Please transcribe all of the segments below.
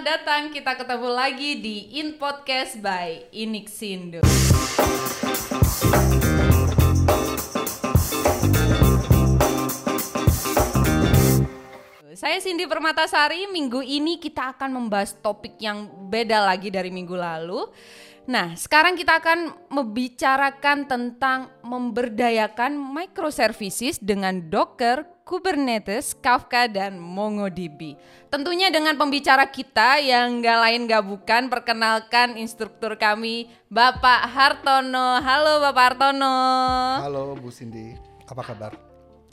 selamat datang. Kita ketemu lagi di In Podcast by Inixindo. Saya Cindy Permatasari. Minggu ini kita akan membahas topik yang beda lagi dari minggu lalu. Nah, sekarang kita akan membicarakan tentang memberdayakan microservices dengan Docker, Kubernetes, Kafka, dan MongoDB. Tentunya dengan pembicara kita yang nggak lain nggak bukan, perkenalkan instruktur kami, Bapak Hartono. Halo Bapak Hartono. Halo Bu Cindy, apa kabar?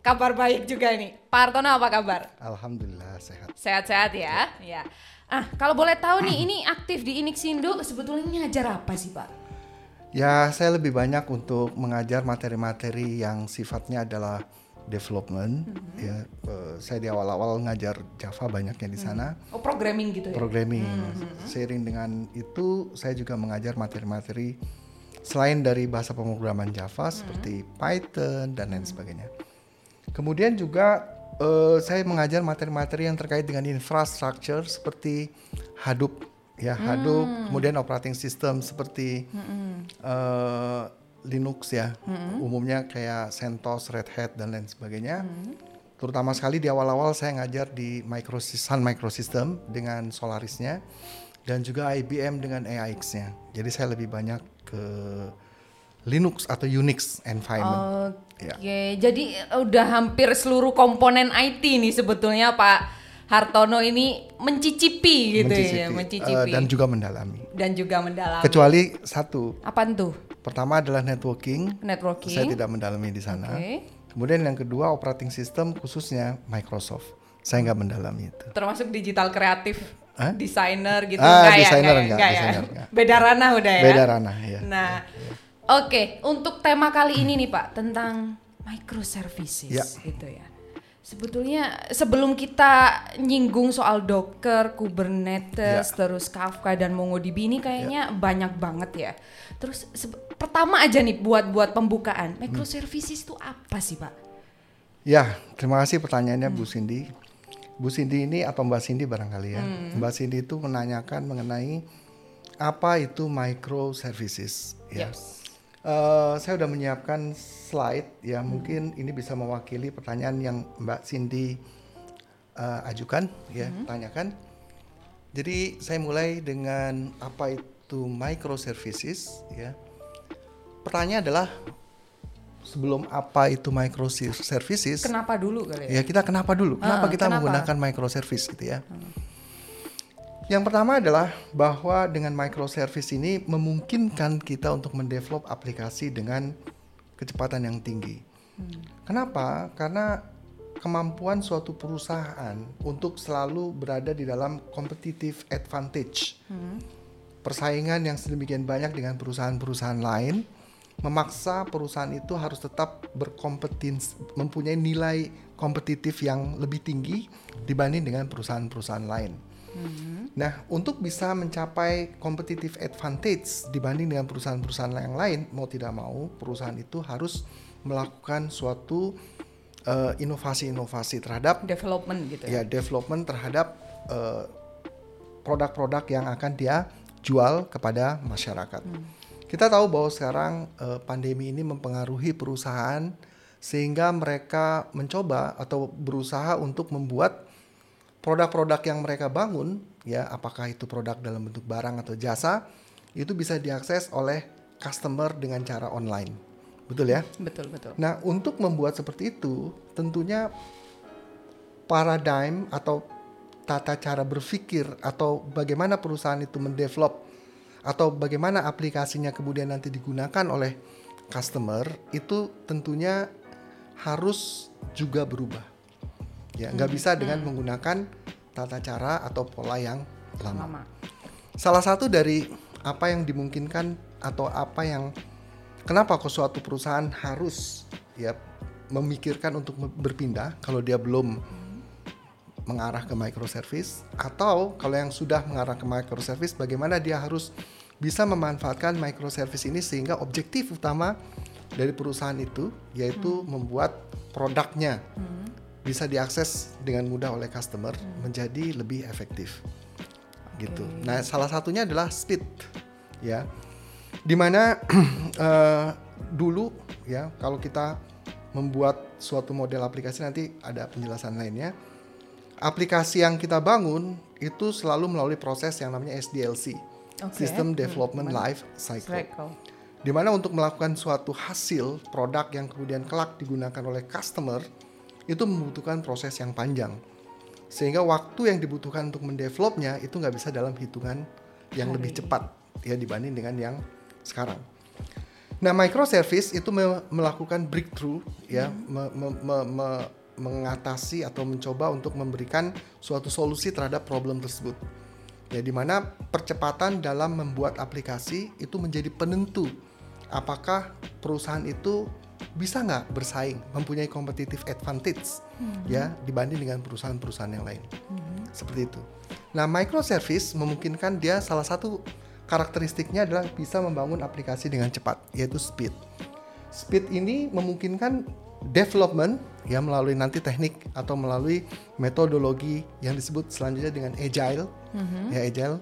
Kabar baik juga nih. Pak Hartono apa kabar? Alhamdulillah sehat. Sehat-sehat ya. Ya. Ah, kalau boleh tahu nih, ini aktif di Inixindo sebetulnya ngajar apa sih Pak? Ya, saya lebih banyak untuk mengajar materi-materi yang sifatnya adalah development. Mhm. Ya, eh, saya di awal-awal ngajar Java banyaknya di sana. Oh, programming gitu ya? Programming. Mhm. Seiring dengan itu, saya juga mengajar materi-materi selain dari bahasa pemrograman Java Mhm. seperti Python dan lain sebagainya. Kemudian juga eh, saya mengajar materi-materi yang terkait dengan infrastruktur seperti Hadoop, ya Hadoop, Hmm. kemudian operating system seperti eh, Linux ya, Hmm. umumnya kayak CentOS, Red Hat dan lain sebagainya. Hmm. Terutama sekali di awal-awal saya ngajar di Microsys- Sun Microsystem dengan Solarisnya dan juga IBM dengan AIX-nya. Jadi saya lebih banyak ke Linux atau Unix environment. Oke, Ya. jadi udah hampir seluruh komponen IT nih sebetulnya Pak Hartono ini mencicipi gitu ya, Mencicipi, mencicipi eh, dan juga mendalami. dan juga mendalami. Kecuali satu, Apa tuh? pertama adalah networking. Networking. Saya tidak mendalami di sana. Oke. Kemudian yang kedua operating system khususnya Microsoft. Saya nggak mendalami itu. Termasuk digital kreatif, Hah? desainer gitu Ah, enggak ya? desainer enggak, ya? enggak, Enggak ya? desainer enggak. Beda ranah udah ya. Beda ranah ya. Nah, oke, untuk tema kali ini nih Pak tentang microservices Ya. gitu ya. Sebetulnya sebelum kita nyinggung soal Docker, Kubernetes, Ya. terus Kafka dan MongoDB ini kayaknya banyak banget ya. Terus pertama aja nih buat buat pembukaan, microservices itu apa sih Pak? Ya, terima kasih pertanyaannya Hmm. Bu Cindy. Bu Cindy ini atau Mbak Cindy barangkali ya. Hmm. Mbak Cindy itu menanyakan mengenai apa itu microservices. Ya. Yes. Eh, saya sudah menyiapkan slide ya mungkin ini bisa mewakili pertanyaan yang Mbak Cindy eh, ajukan ya tanyakan. Jadi saya mulai dengan apa itu microservices ya. Pertanyaan adalah sebelum apa itu microservices Kenapa dulu kali ya? Ya kita kenapa dulu? Kenapa Ah, kita kenapa? menggunakan microservice gitu ya? Yang pertama adalah bahwa dengan microservice ini memungkinkan kita untuk mendevelop aplikasi dengan kecepatan yang tinggi. Kenapa? Karena kemampuan suatu perusahaan untuk selalu berada di dalam competitive advantage. Persaingan yang sedemikian banyak dengan perusahaan-perusahaan lain memaksa perusahaan itu harus tetap berkompetensi, mempunyai nilai kompetitif yang lebih tinggi dibanding dengan perusahaan-perusahaan lain. Nah, untuk bisa mencapai competitive advantage dibanding dengan perusahaan-perusahaan yang lain, mau tidak mau perusahaan itu harus melakukan suatu eh, inovasi-inovasi terhadap Development gitu ya. ya development terhadap eh, produk-produk yang akan dia jual kepada masyarakat. Kita tahu bahwa sekarang eh, pandemi ini mempengaruhi perusahaan sehingga mereka mencoba atau berusaha untuk membuat produk-produk yang mereka bangun ya apakah itu produk dalam bentuk barang atau jasa itu bisa diakses oleh customer dengan cara online. Betul ya? Betul, betul. Nah, untuk membuat seperti itu, tentunya paradigm atau tata cara berpikir atau bagaimana perusahaan itu mendevelop atau bagaimana aplikasinya kemudian nanti digunakan oleh customer itu tentunya harus juga berubah. Ya, nggak bisa dengan menggunakan tata cara atau pola yang lama. Lama. Salah satu dari apa yang dimungkinkan atau apa yang kenapa kok suatu perusahaan harus ya memikirkan untuk berpindah kalau dia belum mengarah ke microservice? Atau kalau yang sudah mengarah ke microservice bagaimana dia harus bisa memanfaatkan microservice ini sehingga objektif utama dari perusahaan itu yaitu membuat produknya bisa diakses dengan mudah oleh customer menjadi lebih efektif. gitu. Nah, salah satunya adalah speed, ya. Di mana uh, dulu ya kalau kita membuat suatu model aplikasi nanti ada penjelasan lainnya. Aplikasi yang kita bangun itu selalu melalui proses yang namanya SDLC, Oke. System Hmm, Development gimana? Life Cycle. Cycle. di mana untuk melakukan suatu hasil produk yang kemudian kelak digunakan oleh customer itu membutuhkan proses yang panjang sehingga waktu yang dibutuhkan untuk mendevelopnya itu nggak bisa dalam hitungan yang lebih cepat ya dibanding dengan yang sekarang. Nah microservice itu me- melakukan breakthrough ya me- me- me- me- mengatasi atau mencoba untuk memberikan suatu solusi terhadap problem tersebut. Ya di mana percepatan dalam membuat aplikasi itu menjadi penentu apakah perusahaan itu bisa nggak bersaing, mempunyai competitive advantage ya dibanding dengan perusahaan-perusahaan yang lain. Seperti itu. Nah, microservice memungkinkan dia salah satu karakteristiknya adalah bisa membangun aplikasi dengan cepat, yaitu speed. Speed ini memungkinkan development ya melalui nanti teknik atau melalui metodologi yang disebut selanjutnya dengan agile. Ya agile.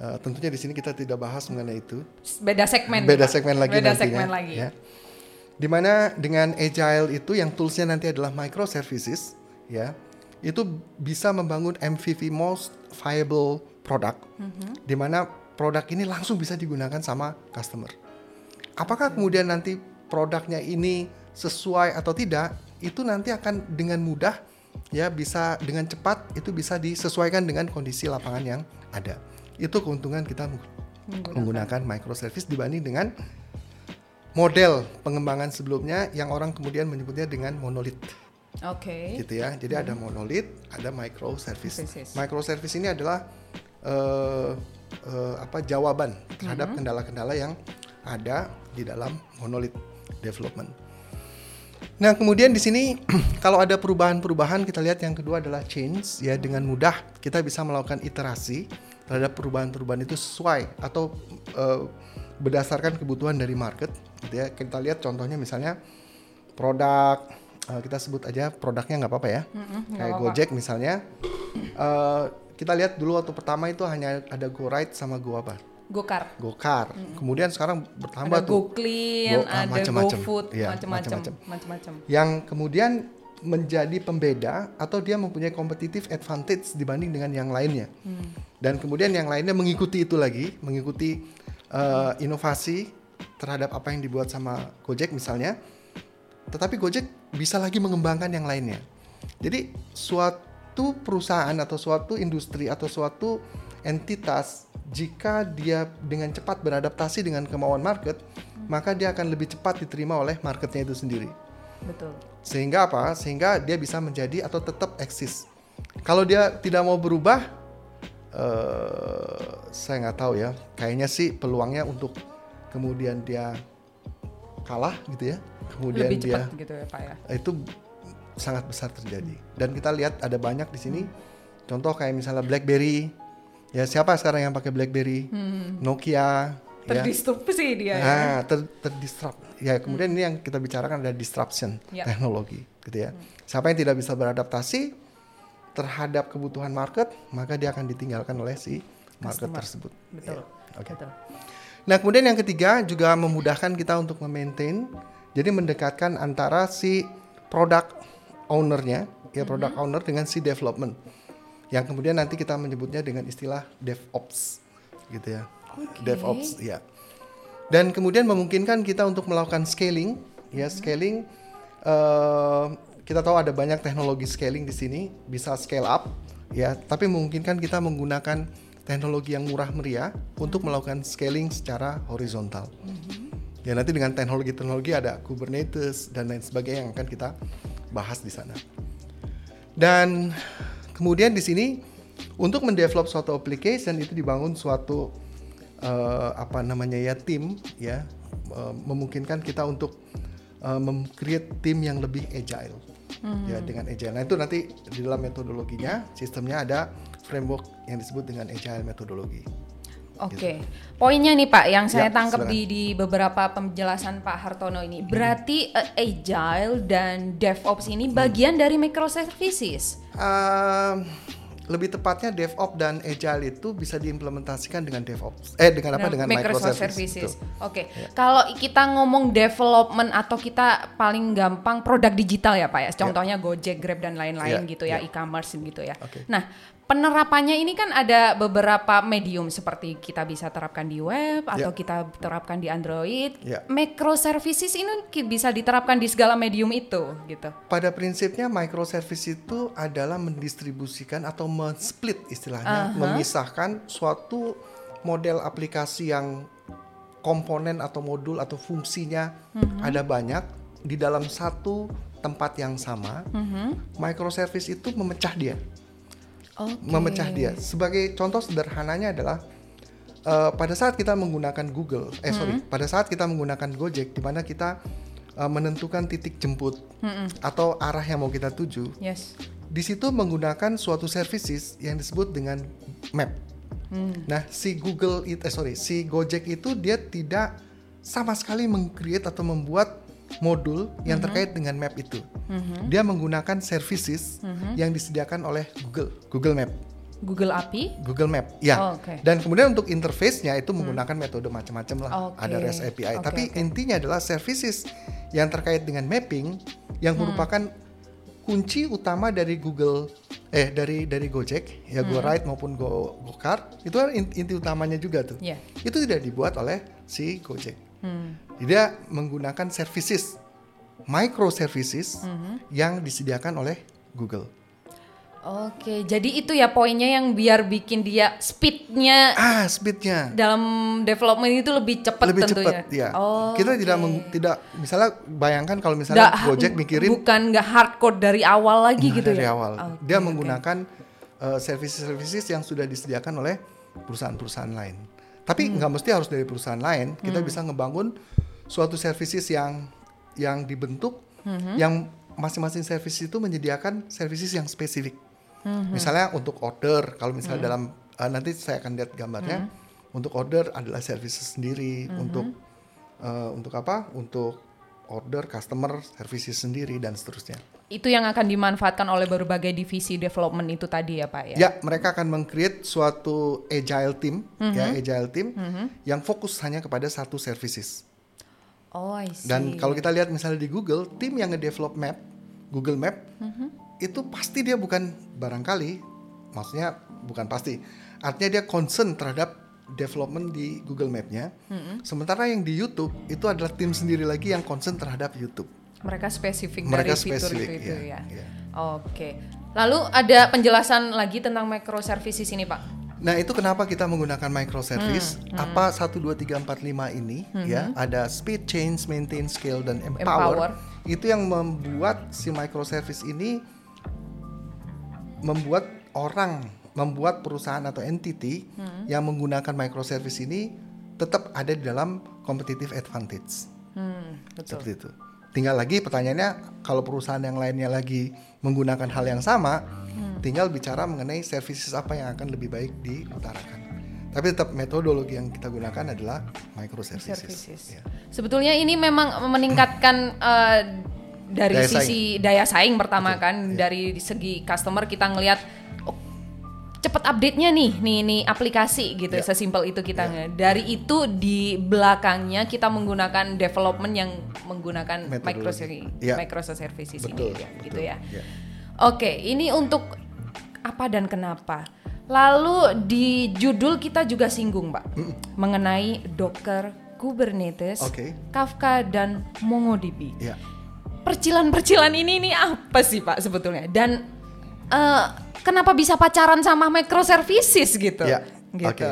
Eh, tentunya di sini kita tidak bahas mengenai itu. Beda segmen. Beda Pak. segmen lagi Beda nantinya, segmen lagi. Ya. Di mana dengan agile itu yang toolsnya nanti adalah microservices, ya, itu bisa membangun MVP most viable product, Mhm. di mana produk ini langsung bisa digunakan sama customer. Apakah kemudian nanti produknya ini sesuai atau tidak, itu nanti akan dengan mudah ya bisa dengan cepat itu bisa disesuaikan dengan kondisi lapangan yang ada. Itu keuntungan kita menggunakan microservice dibanding dengan model pengembangan sebelumnya yang orang kemudian menyebutnya dengan monolith Oke. gitu ya. Jadi ada monolith, ada microservice. Microservice ini adalah eh, eh, apa jawaban terhadap kendala-kendala yang ada di dalam monolith development. Nah, kemudian di sini kalau ada perubahan-perubahan kita lihat yang kedua adalah change ya dengan mudah kita bisa melakukan iterasi terhadap perubahan-perubahan itu sesuai atau eh, berdasarkan kebutuhan dari market gitu ya. Kita lihat contohnya misalnya produk eh, kita sebut aja produknya nggak apa-apa ya. Kayak apa-apa. Gojek misalnya eh, kita lihat dulu waktu pertama itu hanya ada Go Ride sama Go apa? Gokar. Gokar. Kemudian sekarang bertambah Ada tuh Go Clean, Go- ah, ada macem-macem. GoFood, Iya, macam-macam, macam-macam. yang kemudian menjadi pembeda atau dia mempunyai competitive advantage dibanding dengan yang lainnya. Dan kemudian yang lainnya mengikuti itu lagi, mengikuti uh, inovasi terhadap apa yang dibuat sama Gojek misalnya. Tetapi Gojek bisa lagi mengembangkan yang lainnya. Jadi suatu perusahaan atau suatu industri atau suatu entitas jika dia dengan cepat beradaptasi dengan kemauan market, maka dia akan lebih cepat diterima oleh marketnya itu sendiri. Betul. Sehingga apa? Sehingga dia bisa menjadi atau tetap eksis. Kalau dia tidak mau berubah, eh saya nggak tahu ya. Kayaknya sih peluangnya untuk kemudian dia kalah gitu ya. Kemudian Lebih dia cepat gitu ya Pak ya. itu sangat besar terjadi. Dan kita lihat ada banyak di sini. Contoh kayak misalnya BlackBerry. Ya siapa sekarang yang pakai BlackBerry? Nokia. ya. Terdisrupsi dia ya. Nah, ter terdisrupt. Ya, kemudian ini yang kita bicarakan ada disruption Ya. teknologi, gitu ya. Siapa yang tidak bisa beradaptasi terhadap kebutuhan market, maka dia akan ditinggalkan oleh si market Customer. tersebut. Betul. Ya, Oke. Betul. Nah, kemudian yang ketiga juga memudahkan kita untuk memaintain, jadi mendekatkan antara si product ownernya, ya product owner dengan si development, yang kemudian nanti kita menyebutnya dengan istilah DevOps, gitu ya. DevOps, ya. Dan kemudian memungkinkan kita untuk melakukan scaling, ya scaling. eh, kita tahu ada banyak teknologi scaling di sini, bisa scale up, ya. Tapi memungkinkan kita menggunakan teknologi yang murah meriah untuk melakukan scaling secara horizontal. Ya nanti dengan teknologi-teknologi ada Kubernetes dan lain sebagainya yang akan kita bahas di sana. Dan kemudian di sini untuk mendevelop suatu application itu dibangun suatu eh, apa namanya ya tim ya eh, memungkinkan kita untuk eh, mem-create tim yang lebih agile ya dengan agile. Nah itu nanti di dalam metodologinya sistemnya ada framework yang disebut dengan agile metodologi. Oke, poinnya nih Pak, yang saya Ya, tangkap di di beberapa penjelasan Pak Hartono ini, berarti eh, agile dan DevOps ini bagian dari microservices. Ehm, lebih tepatnya DevOps dan Agile itu bisa diimplementasikan dengan DevOps. Eh dengan apa? Nah, dengan Microsoft microservices. Services. Betul. Oke. Kalau kita ngomong development atau kita paling gampang produk digital ya Pak ya. Contohnya Gojek, Grab dan lain-lain Ya, gitu ya, ya. e-commerce gitu ya. Oke. Nah, penerapannya ini kan ada beberapa medium seperti kita bisa terapkan di web atau Ya. kita terapkan di Android. Ya. Microservices ini bisa diterapkan di segala medium itu gitu. Pada prinsipnya microservice itu adalah mendistribusikan atau men-split istilahnya, memisahkan suatu model aplikasi yang komponen atau modul atau fungsinya ada banyak di dalam satu tempat yang sama. Microservice itu memecah dia, Oke. memecah dia. Sebagai contoh sederhananya adalah eh, pada saat kita menggunakan Google, eh sorry, pada saat kita menggunakan Gojek, di mana kita eh, menentukan titik jemput atau arah yang mau kita tuju, Yes. di situ menggunakan suatu services yang disebut dengan map. Nah, si Google it, eh sorry, si Gojek itu dia tidak sama sekali meng-create atau membuat modul yang terkait dengan map itu. Dia menggunakan services yang disediakan oleh Google, Google Map. Google API. Google Map, ya. Oh, oke. Dan kemudian untuk interface-nya itu menggunakan metode macam-macam lah. Oke. Ada REST API. Oke, Tapi oke. intinya adalah services yang terkait dengan mapping yang Hmm. merupakan kunci utama dari Google eh dari dari Gojek ya Hmm. Go Ride maupun Go GoCar itu kan in- inti utamanya juga tuh. Iya. Itu tidak dibuat oleh si Gojek. Hmm. Dia menggunakan services microservices Hmm. yang disediakan oleh Google. Oke, jadi itu ya poinnya yang biar bikin dia speednya Ah, speednya. dalam development itu lebih cepat lebih tentunya. cepat ya. Oh, kita tidak oke. meng- tidak misalnya bayangkan kalau misalnya Gojek mikirin bukan nggak hardcore dari awal lagi nah, gitu dari ya. awal. Oke, Dia menggunakan uh, services-services yang sudah disediakan oleh perusahaan-perusahaan lain. Tapi Hmm. nggak mesti harus dari perusahaan lain. Kita bisa ngebangun suatu services yang yang dibentuk Hmm. yang masing-masing services itu menyediakan services yang spesifik. Hmm. Misalnya untuk order, kalau misalnya dalam uh, nanti saya akan lihat gambarnya. Hmm. Untuk order adalah services sendiri, untuk uh, untuk apa? Untuk order customer services sendiri dan seterusnya. Itu yang akan dimanfaatkan oleh berbagai divisi development itu tadi ya Pak ya. Ya, mereka akan meng-create suatu agile team, Mhm. ya agile team yang fokus hanya kepada satu services. Oh, I see. Dan kalau kita lihat misalnya di Google, tim yang nge-develop map, Google Map, Mhm. itu pasti dia bukan barangkali, maksudnya bukan pasti. Artinya dia concern terhadap development di Google Map-nya. Mhm. Sementara yang di YouTube itu adalah tim sendiri lagi yang concern terhadap YouTube. Mereka spesifik Mereka dari fitur spesifik, itu, ya, ya. ya. Oke. Lalu ada penjelasan lagi tentang microservices ini Pak. Nah itu kenapa kita menggunakan microservice? Hmm, Apa 1, 2, 3, 4, 5 ini ya ada speed, change, maintain, scale, dan Empower. empower. Itu yang membuat si microservice ini membuat orang, membuat perusahaan atau entity Hmm. yang menggunakan microservice ini tetap ada di dalam competitive advantage. Hmm, betul. Seperti itu. Tinggal lagi pertanyaannya kalau perusahaan yang lainnya lagi menggunakan hal yang sama, Hmm. tinggal bicara mengenai services apa yang akan lebih baik diutarakan. Tapi tetap metodologi yang kita gunakan adalah microservices. Services. Ya. Sebetulnya ini memang meningkatkan eh, dari Daya sisi daya saing pertama kan dari segi customer kita ngelihat cepet update-nya nih nih nih aplikasi gitu Ya. sesimpel itu kita nge- dari itu di belakangnya kita menggunakan development yang menggunakan microservices Ya. microservices Betul, ini ya, gitu betul. ya. Ya. Oke, ini untuk apa dan kenapa? Lalu di judul kita juga singgung, Pak, mengenai Docker, Kubernetes, Oke. Kafka dan MongoDB. Ya. Percilan-percilan ini ini apa sih, Pak sebetulnya? Dan eh, kenapa bisa pacaran sama microservices gitu? Ya. Gitu. Oke.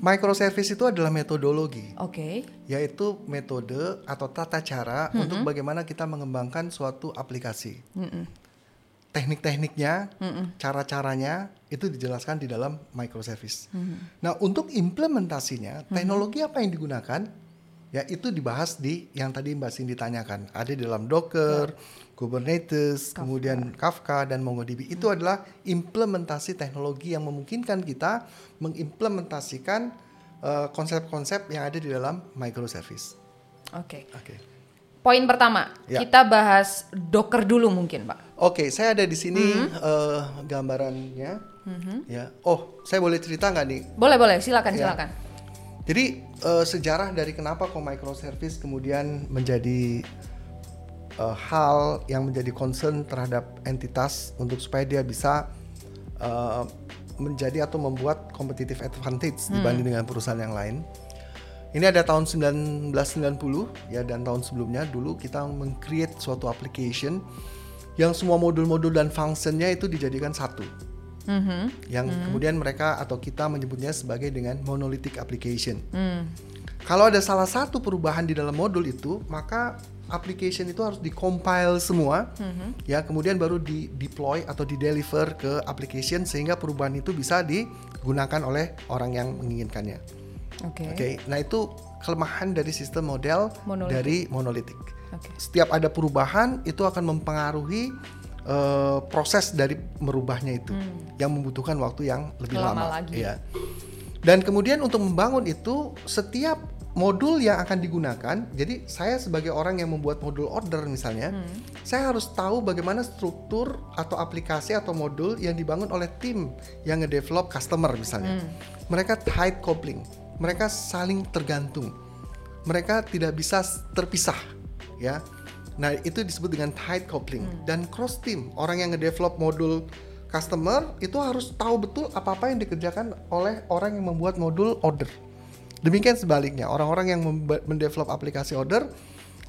Microservice itu adalah metodologi, Oke. yaitu metode atau tata cara untuk bagaimana kita mengembangkan suatu aplikasi. Teknik-tekniknya, cara-caranya itu dijelaskan di dalam microservice. Nah, untuk implementasinya, teknologi apa yang digunakan? Ya, itu dibahas di yang tadi Mbak Cindy tanyakan. Ada di dalam Docker, Kubernetes, kemudian Kafka dan MongoDB. Itu adalah implementasi teknologi yang memungkinkan kita mengimplementasikan eh, konsep-konsep yang ada di dalam microservice. Oke. Oke. Poin pertama, Ya. kita bahas Docker dulu mungkin, Pak. Oke, saya ada di sini Hmm. eh, gambarannya. Ya, oh saya boleh cerita nggak nih? Boleh boleh, silakan Ya. silakan. Jadi eh, sejarah dari kenapa kok microservice kemudian menjadi eh, hal yang menjadi concern terhadap entitas untuk supaya dia bisa eh, menjadi atau membuat competitive advantage dibanding dengan perusahaan yang lain. Ini ada tahun 1990 ya dan tahun sebelumnya dulu kita meng-create suatu application yang semua modul-modul dan functionnya itu dijadikan satu Mhm. yang kemudian mereka atau kita menyebutnya sebagai dengan monolithic application. Hmm. Kalau ada salah satu perubahan di dalam modul itu, maka application itu harus di-compile semua, ya kemudian baru di deploy atau di deliver ke application sehingga perubahan itu bisa digunakan oleh orang yang menginginkannya. Oke. Oke, nah itu kelemahan dari sistem model Monolithic. dari monolithic. Oke. Setiap ada perubahan itu akan mempengaruhi eh, proses dari merubahnya itu, yang membutuhkan waktu yang lebih. Lama lama. lagi. Iya. Dan kemudian untuk membangun itu setiap modul yang akan digunakan, jadi saya sebagai orang yang membuat modul order misalnya, Hmm. saya harus tahu bagaimana struktur atau aplikasi atau modul yang dibangun oleh tim yang ngedevelop customer misalnya. Hmm. Mereka tight coupling, mereka saling tergantung, mereka tidak bisa terpisah, ya. Nah itu disebut dengan tight coupling dan cross team. Orang yang ngedevelop modul customer itu harus tahu betul apa-apa yang dikerjakan oleh orang yang membuat modul order. Demikian sebaliknya, orang-orang yang mendevelop aplikasi order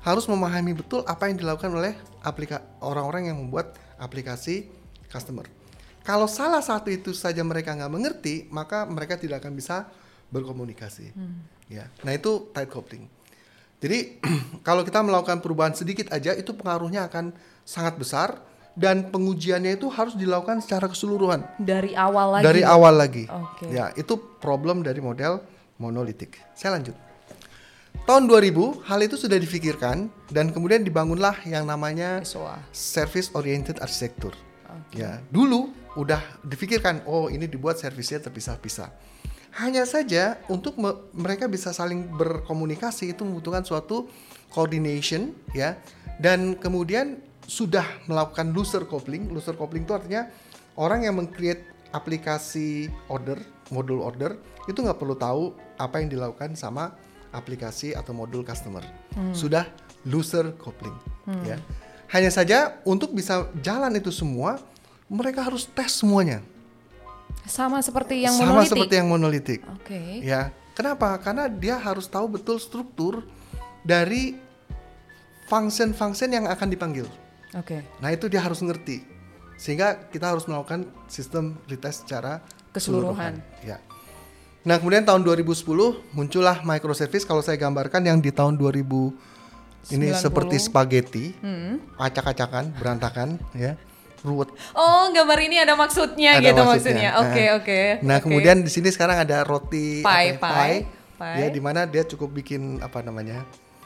harus memahami betul apa yang dilakukan oleh aplika orang-orang yang membuat aplikasi customer. Kalau salah satu itu saja mereka nggak mengerti, maka mereka tidak akan bisa berkomunikasi. Ya, nah itu tight coupling. Jadi kalau kita melakukan perubahan sedikit aja, itu pengaruhnya akan sangat besar dan pengujiannya itu harus dilakukan secara keseluruhan Dari awal lagi. dari awal lagi. Oke. Ya, itu problem dari model monolitik. Saya lanjut. Tahun 2000 hal itu sudah difikirkan dan kemudian dibangunlah yang namanya SOA. service oriented architecture. Ya, dulu udah difikirkan, oh ini dibuat servisnya terpisah-pisah. Hanya saja untuk me- mereka bisa saling berkomunikasi itu membutuhkan suatu coordination ya dan kemudian sudah melakukan loser coupling. Loser coupling itu artinya orang yang meng-create aplikasi order, modul order itu nggak perlu tahu apa yang dilakukan sama aplikasi atau modul customer. Sudah loser coupling ya. Hanya saja untuk bisa jalan itu semua mereka harus tes semuanya. Sama seperti yang Sama monolitik. seperti yang monolitik. Oke. Ya, kenapa? Karena dia harus tahu betul struktur dari function-function yang akan dipanggil. Oke. Nah, itu dia harus ngerti. Sehingga kita harus melakukan sistem retest secara Keseluruhan. Ya. Nah, kemudian tahun 2010 muncullah microservice kalau saya gambarkan yang di tahun 2000 ini 90. seperti spaghetti, Hmm. acak-acakan, berantakan, ya, ruwet. Oh, gambar ini ada maksudnya Ada gitu maksudnya. maksudnya. Oke, Nah. oke. Nah, oke. kemudian di sini sekarang ada roti Pie, apa ya, pie, pie. Ya, di mana dia cukup bikin apa namanya?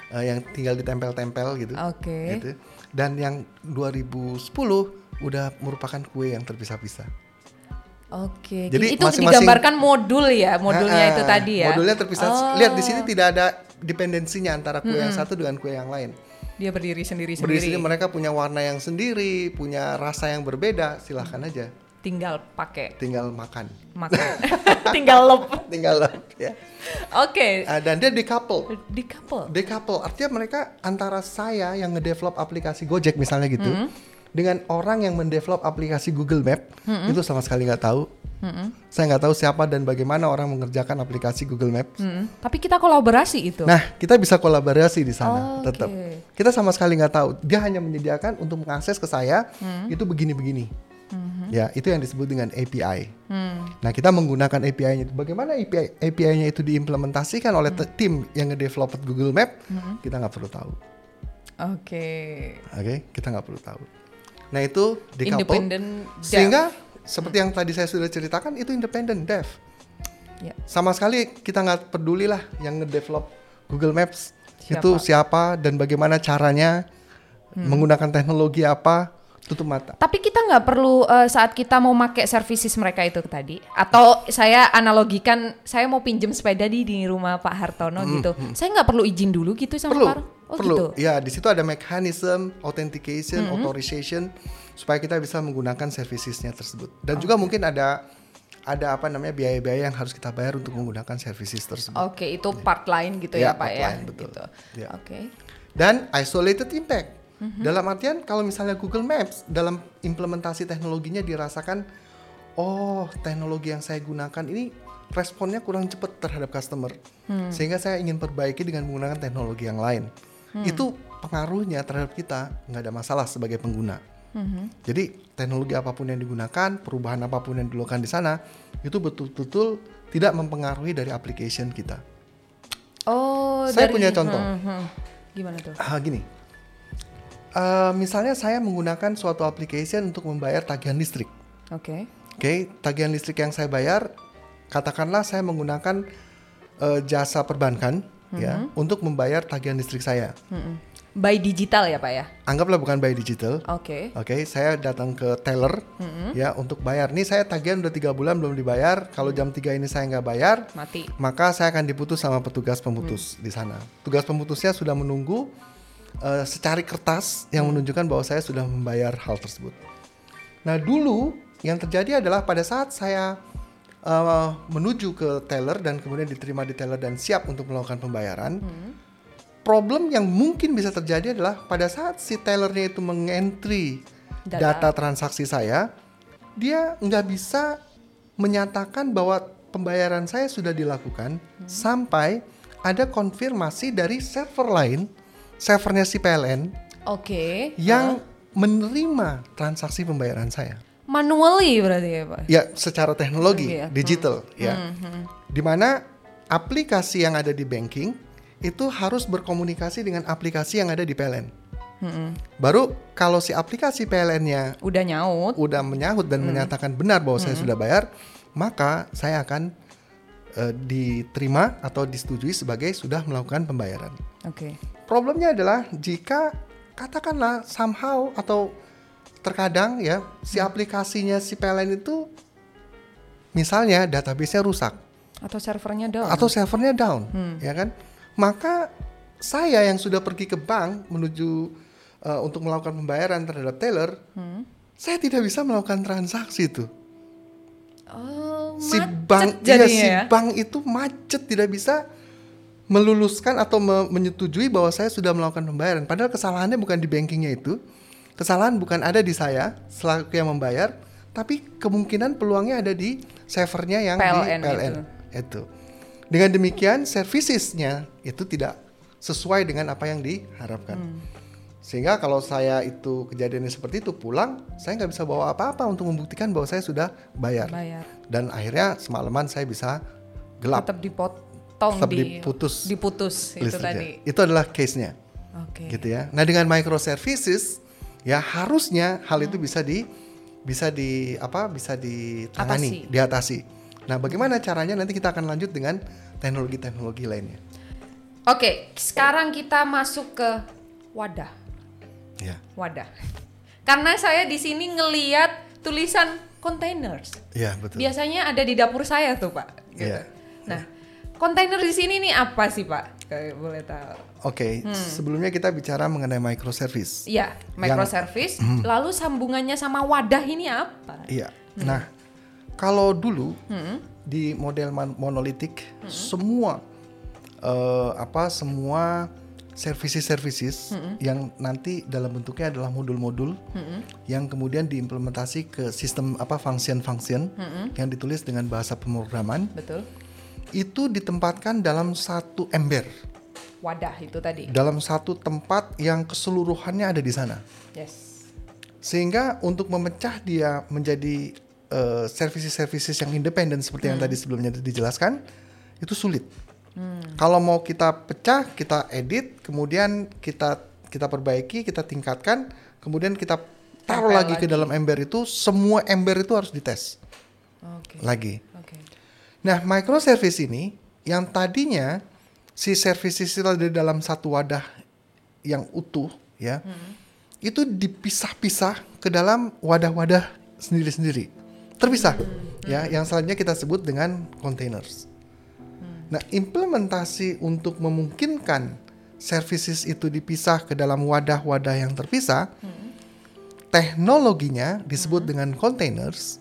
eh, yang tinggal ditempel-tempel gitu. Oke. Gitu. Dan yang 2010 udah merupakan kue yang terpisah-pisah. Oke. Jadi itu digambarkan modul ya, modulnya Ah, itu tadi ya. Modulnya terpisah. Oh. Lihat di sini tidak ada dependensinya antara kue yang satu dengan kue yang lain. Dia berdiri Di sendiri-sendiri. sini mereka punya warna yang sendiri, punya rasa yang berbeda. Silahkan aja, Tinggal pakai tinggal makan, makan. Tinggal lep. tinggal ya. Oke. Ah, dan dia decouple. Di couple. Decouple artinya mereka antara saya yang ngedevelop aplikasi Gojek misalnya gitu Hmm. Dengan orang yang mendevelop aplikasi Google Map Hmm. itu sama sekali nggak tahu. Saya nggak tahu siapa dan bagaimana orang mengerjakan aplikasi Google Maps. Mm, Tapi kita kolaborasi itu. Nah, kita bisa kolaborasi di sana, Oh, tetap. Kita sama sekali nggak tahu. Dia hanya menyediakan untuk mengakses ke saya Hmm. itu begini-begini. Ya, itu yang disebut dengan API. Hmm. Nah, kita menggunakan API-nya. Bagaimana API API-nya itu diimplementasikan oleh te- tim yang ngedevelop Google Map, kita nggak perlu tahu. Oke. Oke, kita nggak perlu tahu. Nah, itu. Independent dev. Sehingga seperti yang tadi saya sudah ceritakan itu independent dev. Ya. Sama sekali kita nggak peduli lah yang ngedevelop Google Maps Siapa? itu siapa dan bagaimana caranya Hmm. menggunakan teknologi apa tutup mata. Tapi kita nggak perlu eh, saat kita mau pakai services mereka itu tadi, atau saya analogikan, saya mau pinjem sepeda di di rumah Pak Hartono gitu, saya nggak perlu izin dulu gitu sama Hmm, Perlu, Pak Oh, perlu. gitu? Ya, di situ ada mechanism, authentication, authorization supaya kita bisa menggunakan servicesnya tersebut. Dan juga mungkin ada ada apa namanya biaya-biaya yang harus kita bayar untuk menggunakan services tersebut. Oke, itu part lain gitu ya, Ya, Pak part ya. lain, betul. Gitu. Ya. Oke. Dan isolated impact. Mhm. Dalam artian kalau misalnya Google Maps dalam implementasi teknologinya dirasakan oh, teknologi yang saya gunakan ini responnya kurang cepat terhadap customer. Hmm. Sehingga saya ingin perbaiki dengan menggunakan teknologi yang lain. Hmm. Itu pengaruhnya terhadap kita nggak ada masalah sebagai pengguna. Mhm. Jadi teknologi apa pun yang digunakan, perubahan apa pun yang dilakukan di sana, itu betul-betul tidak mempengaruhi dari application kita. Oh, Saya dari- punya contoh. Hmm, hmm. Gimana tuh? Ah, gini, Eh, misalnya saya menggunakan suatu application untuk membayar tagihan listrik. Oke. Oke, tagihan listrik yang saya bayar, katakanlah saya menggunakan eh, jasa perbankan, ya, untuk membayar tagihan listrik saya. Mm-mm. By digital ya, Pak ya? Anggaplah bukan by digital. Oke. Oke, saya datang ke teller ya untuk bayar. Nih saya tagihan udah tiga bulan belum dibayar. Kalau jam 3 ini saya nggak bayar, Mati. maka saya akan diputus sama petugas pemutus di sana. Tugas pemutusnya sudah menunggu eh, secari kertas yang menunjukkan bahwa saya sudah membayar hal tersebut. Nah dulu yang terjadi adalah pada saat saya eh, menuju ke teller dan kemudian diterima di teller dan siap untuk melakukan pembayaran, problem yang mungkin bisa terjadi adalah pada saat si tellernya itu mengentry Data. data transaksi saya, dia nggak bisa menyatakan bahwa pembayaran saya sudah dilakukan sampai ada konfirmasi dari server lain, servernya si PLN Oke. yang menerima transaksi pembayaran saya. Manually berarti ya, Pak? Ya, secara teknologi Iya. digital ya. Di mana aplikasi yang ada di banking itu harus berkomunikasi dengan aplikasi yang ada di PLN. Baru kalau si aplikasi PLN-nya Udah nyaut. udah menyahut dan menyatakan benar bahwa saya sudah bayar, maka saya akan eh, diterima atau disetujui sebagai sudah melakukan pembayaran. Oke. Problemnya adalah jika katakanlah somehow atau terkadang ya si aplikasinya si PLN itu misalnya database-nya rusak Atau servernya down. atau servernya down, ya kan? Maka saya yang sudah pergi ke bank menuju eh, untuk melakukan pembayaran terhadap teller, saya tidak bisa melakukan transaksi itu. Oh, Si bank, iya, jadinya si ya. bank itu macet tidak bisa meluluskan atau me- menyetujui bahwa saya sudah melakukan pembayaran. Padahal kesalahannya bukan di bankingnya itu, kesalahan bukan ada di saya selaku yang membayar, tapi kemungkinan peluangnya ada di servernya yang PLN di PLN itu. Dengan demikian servicesnya itu tidak sesuai dengan apa yang diharapkan. Hmm. Sehingga kalau saya itu kejadiannya seperti itu pulang, saya nggak bisa bawa apa-apa untuk membuktikan bahwa saya sudah bayar. Bayar. Dan akhirnya semalaman saya bisa gelap Tetap dipotong Tetap di diputus diputus itu listriknya. tadi. Itu adalah case-nya, Oke. gitu ya. Nah dengan microservices, ya harusnya hal itu bisa di bisa di apa bisa ditangani, Atasi. diatasi. Nah bagaimana caranya nanti kita akan lanjut dengan teknologi-teknologi lainnya. Oke, sekarang kita masuk ke wadah. Ya, Wadah. Karena saya di sini ngeliat tulisan containers. ya betul. Biasanya ada di dapur saya tuh, Pak. Gitu. Iya. Nah, kontainer di sini nih apa sih, Pak? Kayak boleh tahu. Oke, Hmm. sebelumnya kita bicara mengenai microservice. Iya, microservice. Hmm. Lalu sambungannya sama wadah ini apa? Iya. Nah, kalau dulu Hmm. di model mon- monolitik semua eh, apa semua services-services yang nanti dalam bentuknya adalah modul-modul yang kemudian diimplementasi ke sistem apa function-function yang ditulis dengan bahasa pemrograman Betul. itu ditempatkan dalam satu ember, Wadah itu tadi. dalam satu tempat yang keseluruhannya ada di sana. Yes. Sehingga untuk memecah dia menjadi eh, services-services yang independen seperti yang tadi sebelumnya dijelaskan itu sulit. Kalau mau kita pecah, kita edit, kemudian kita kita perbaiki, kita tingkatkan, kemudian kita taruh Tempel lagi, ke lagi. dalam ember itu, semua ember itu harus dites Oke. lagi. Oke. Nah, microservice ini yang tadinya si services itu ada di dalam satu wadah yang utuh, ya, itu dipisah-pisah ke dalam wadah-wadah sendiri-sendiri, terpisah, ya, yang selanjutnya kita sebut dengan containers. Nah, implementasi untuk memungkinkan services itu dipisah ke dalam wadah-wadah yang terpisah, teknologinya disebut dengan containers.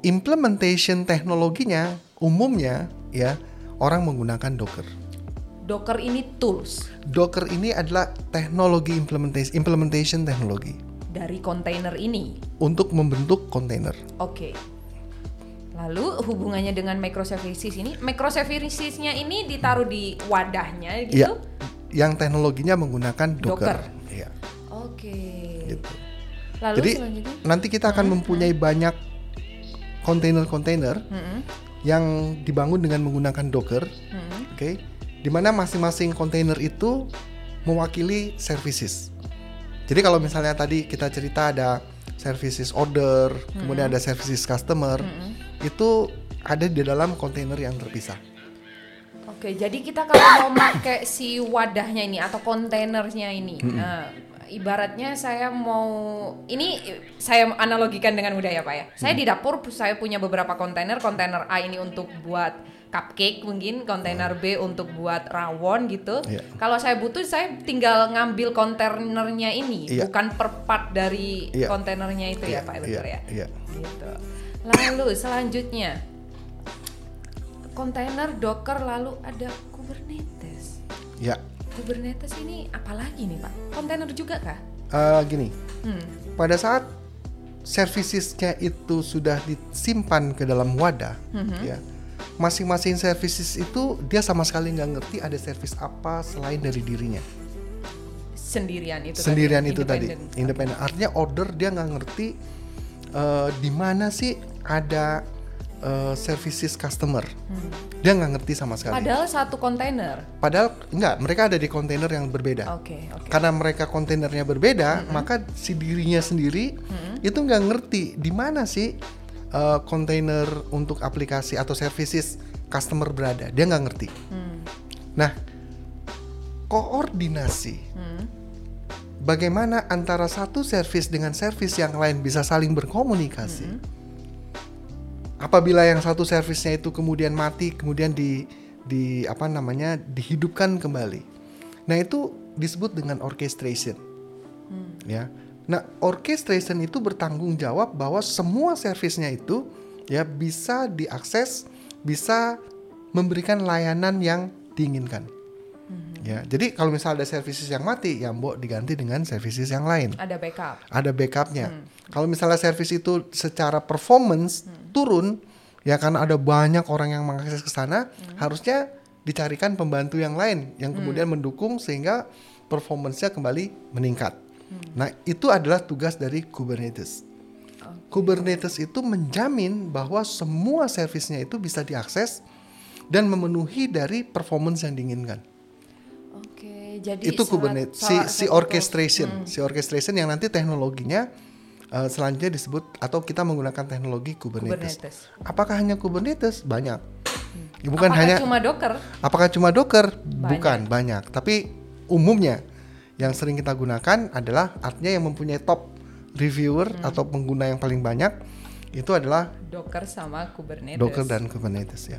Implementation teknologinya umumnya ya orang menggunakan Docker. Docker ini tools Docker ini adalah teknologi implementation implementation teknologi dari kontainer ini. untuk membentuk kontainer. Oke. Lalu hubungannya dengan microservices ini, microservicesnya ini ditaruh di wadahnya gitu. Yang teknologinya menggunakan Docker. Docker. Iya. Oke. Gitu. Lalu Jadi selanjutnya, nanti kita akan mempunyai banyak kontainer-kontainer Mm-mm, yang dibangun dengan menggunakan Docker, mm-mm. oke? Di mana masing-masing kontainer itu mewakili services. Jadi kalau misalnya tadi kita cerita ada services order, kemudian ada services customer, itu ada di dalam kontainer yang terpisah. Oke, jadi kita kalau mau pakai si wadahnya ini atau kontainernya ini, nah, ibaratnya saya mau ini saya analogikan dengan mudah ya pak ya. Saya di dapur saya punya beberapa kontainer, kontainer A ini untuk buat cupcake mungkin, kontainer B untuk buat rawon gitu. Iya. Kalau saya butuh saya tinggal ngambil kontainernya ini, Iya. bukan per part dari Iya. kontainernya itu ya Iya, pak, betul iya, ya? Iya. gitu. Lalu selanjutnya kontainer Docker lalu ada Kubernetes. Ya. Kubernetes ini apa lagi nih Pak? Kontainer juga kah? Eh, gini, Hmm. pada saat servicesnya itu sudah disimpan ke dalam wadah, Mhm. ya, masing-masing services itu dia sama sekali nggak ngerti ada service apa selain dari dirinya. Sendirian itu Sendirian tadi, itu tadi, independen. independen. Artinya order dia nggak ngerti eh, di mana sih ada eh, services customer. Dia nggak ngerti sama sekali. Hmm. Padahal satu kontainer. Padahal enggak, mereka ada di kontainer yang berbeda. Oke, oke. Karena mereka kontainernya berbeda, maka si dirinya sendiri itu nggak ngerti di mana sih uh, kontainer untuk aplikasi atau services customer berada. Dia nggak ngerti. Hmm. Nah, koordinasi Hmm. bagaimana antara satu service dengan service yang lain bisa saling berkomunikasi. Apabila yang satu servisnya itu kemudian mati, kemudian di di apa namanya dihidupkan kembali. Nah itu disebut dengan orchestration, ya. Nah orchestration itu bertanggung jawab bahwa semua servisnya itu ya bisa diakses, bisa memberikan layanan yang diinginkan. Ya, jadi kalau misalnya ada services yang mati, ya mbok diganti dengan services yang lain Ada backup. ada backupnya. Kalau misalnya service itu secara performance turun, ya karena ada banyak orang yang mengakses ke sana, harusnya dicarikan pembantu yang lain yang kemudian mendukung sehingga performance-nya kembali meningkat. Nah, itu adalah tugas dari Kubernetes. Kubernetes itu menjamin bahwa semua servicenya itu bisa diakses dan memenuhi dari performance yang diinginkan Oke, jadi itu salah- Kubernetes si si orchestration si orchestration yang nanti teknologinya uh, selanjutnya disebut atau kita menggunakan teknologi Kubernetes. Kubernetes. Apakah hanya Kubernetes? Banyak. Ya, bukan Apakah hanya cuma Docker? apakah cuma Docker? Bukan, banyak. Tapi umumnya yang sering kita gunakan adalah artinya yang mempunyai top reviewer Hmm. atau pengguna yang paling banyak itu adalah Docker sama Kubernetes. Docker dan Kubernetes ya.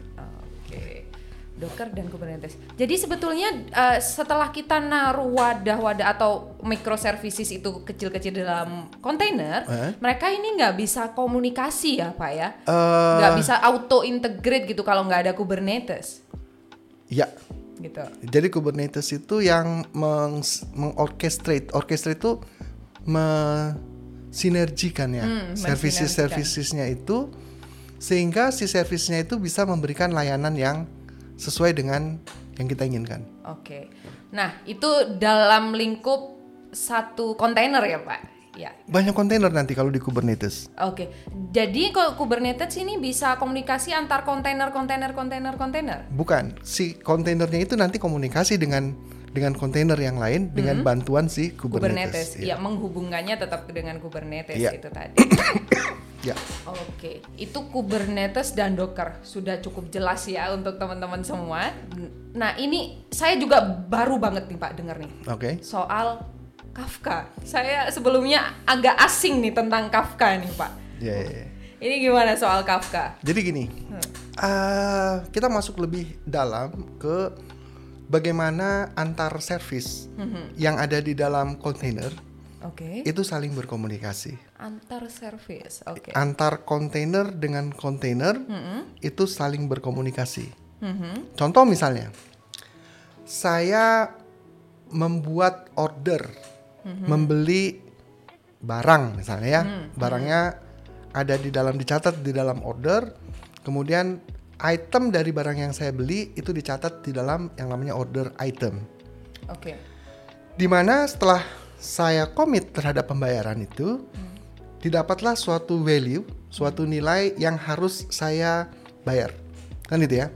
Oke. Docker dan Kubernetes. Jadi sebetulnya eh, setelah kita naruh wadah-wadah atau microservices itu kecil-kecil dalam kontainer, Eh? mereka ini nggak bisa komunikasi ya pak ya, Eh, nggak bisa auto integrate gitu kalau nggak ada Kubernetes, ya, gitu. Jadi Kubernetes itu yang meng mengorchestrate, orchestrate itu mensinergikan ya Hmm, services servicesnya itu sehingga si servisnya itu bisa memberikan layanan yang sesuai dengan yang kita inginkan. Oke. Nah itu dalam lingkup satu kontainer ya pak, ya. Banyak kontainer nanti kalau di Kubernetes. Oke, jadi kalau Kubernetes ini bisa komunikasi antar kontainer, kontainer, kontainer, kontainer. Bukan, si kontainernya itu nanti komunikasi dengan dengan kontainer yang lain dengan bantuan si Kubernetes, Kubernetes. ya menghubungkannya tetap dengan Kubernetes Iya. itu tadi. Ya. Oke, itu Kubernetes dan Docker sudah cukup jelas ya untuk teman-teman semua. Nah ini saya juga baru banget nih Pak dengar nih Oke. soal Kafka. Saya sebelumnya agak asing nih tentang Kafka nih Pak. Ya, ya, ya. Ini gimana soal Kafka? Jadi gini, eh, kita masuk lebih dalam ke bagaimana antar service yang ada di dalam kontainer Oke. itu saling berkomunikasi. Antar service. Oke. Antar kontainer dengan kontainer Mm-mm. itu saling berkomunikasi. Mhm. Contoh misalnya, saya membuat order, membeli barang misalnya ya, barangnya ada di dalam dicatat di dalam order, kemudian item dari barang yang saya beli itu dicatat di dalam yang namanya order item. Oke. Di mana setelah saya komit terhadap pembayaran itu, didapatlah suatu value, suatu nilai yang harus saya bayar, kan gitu ya.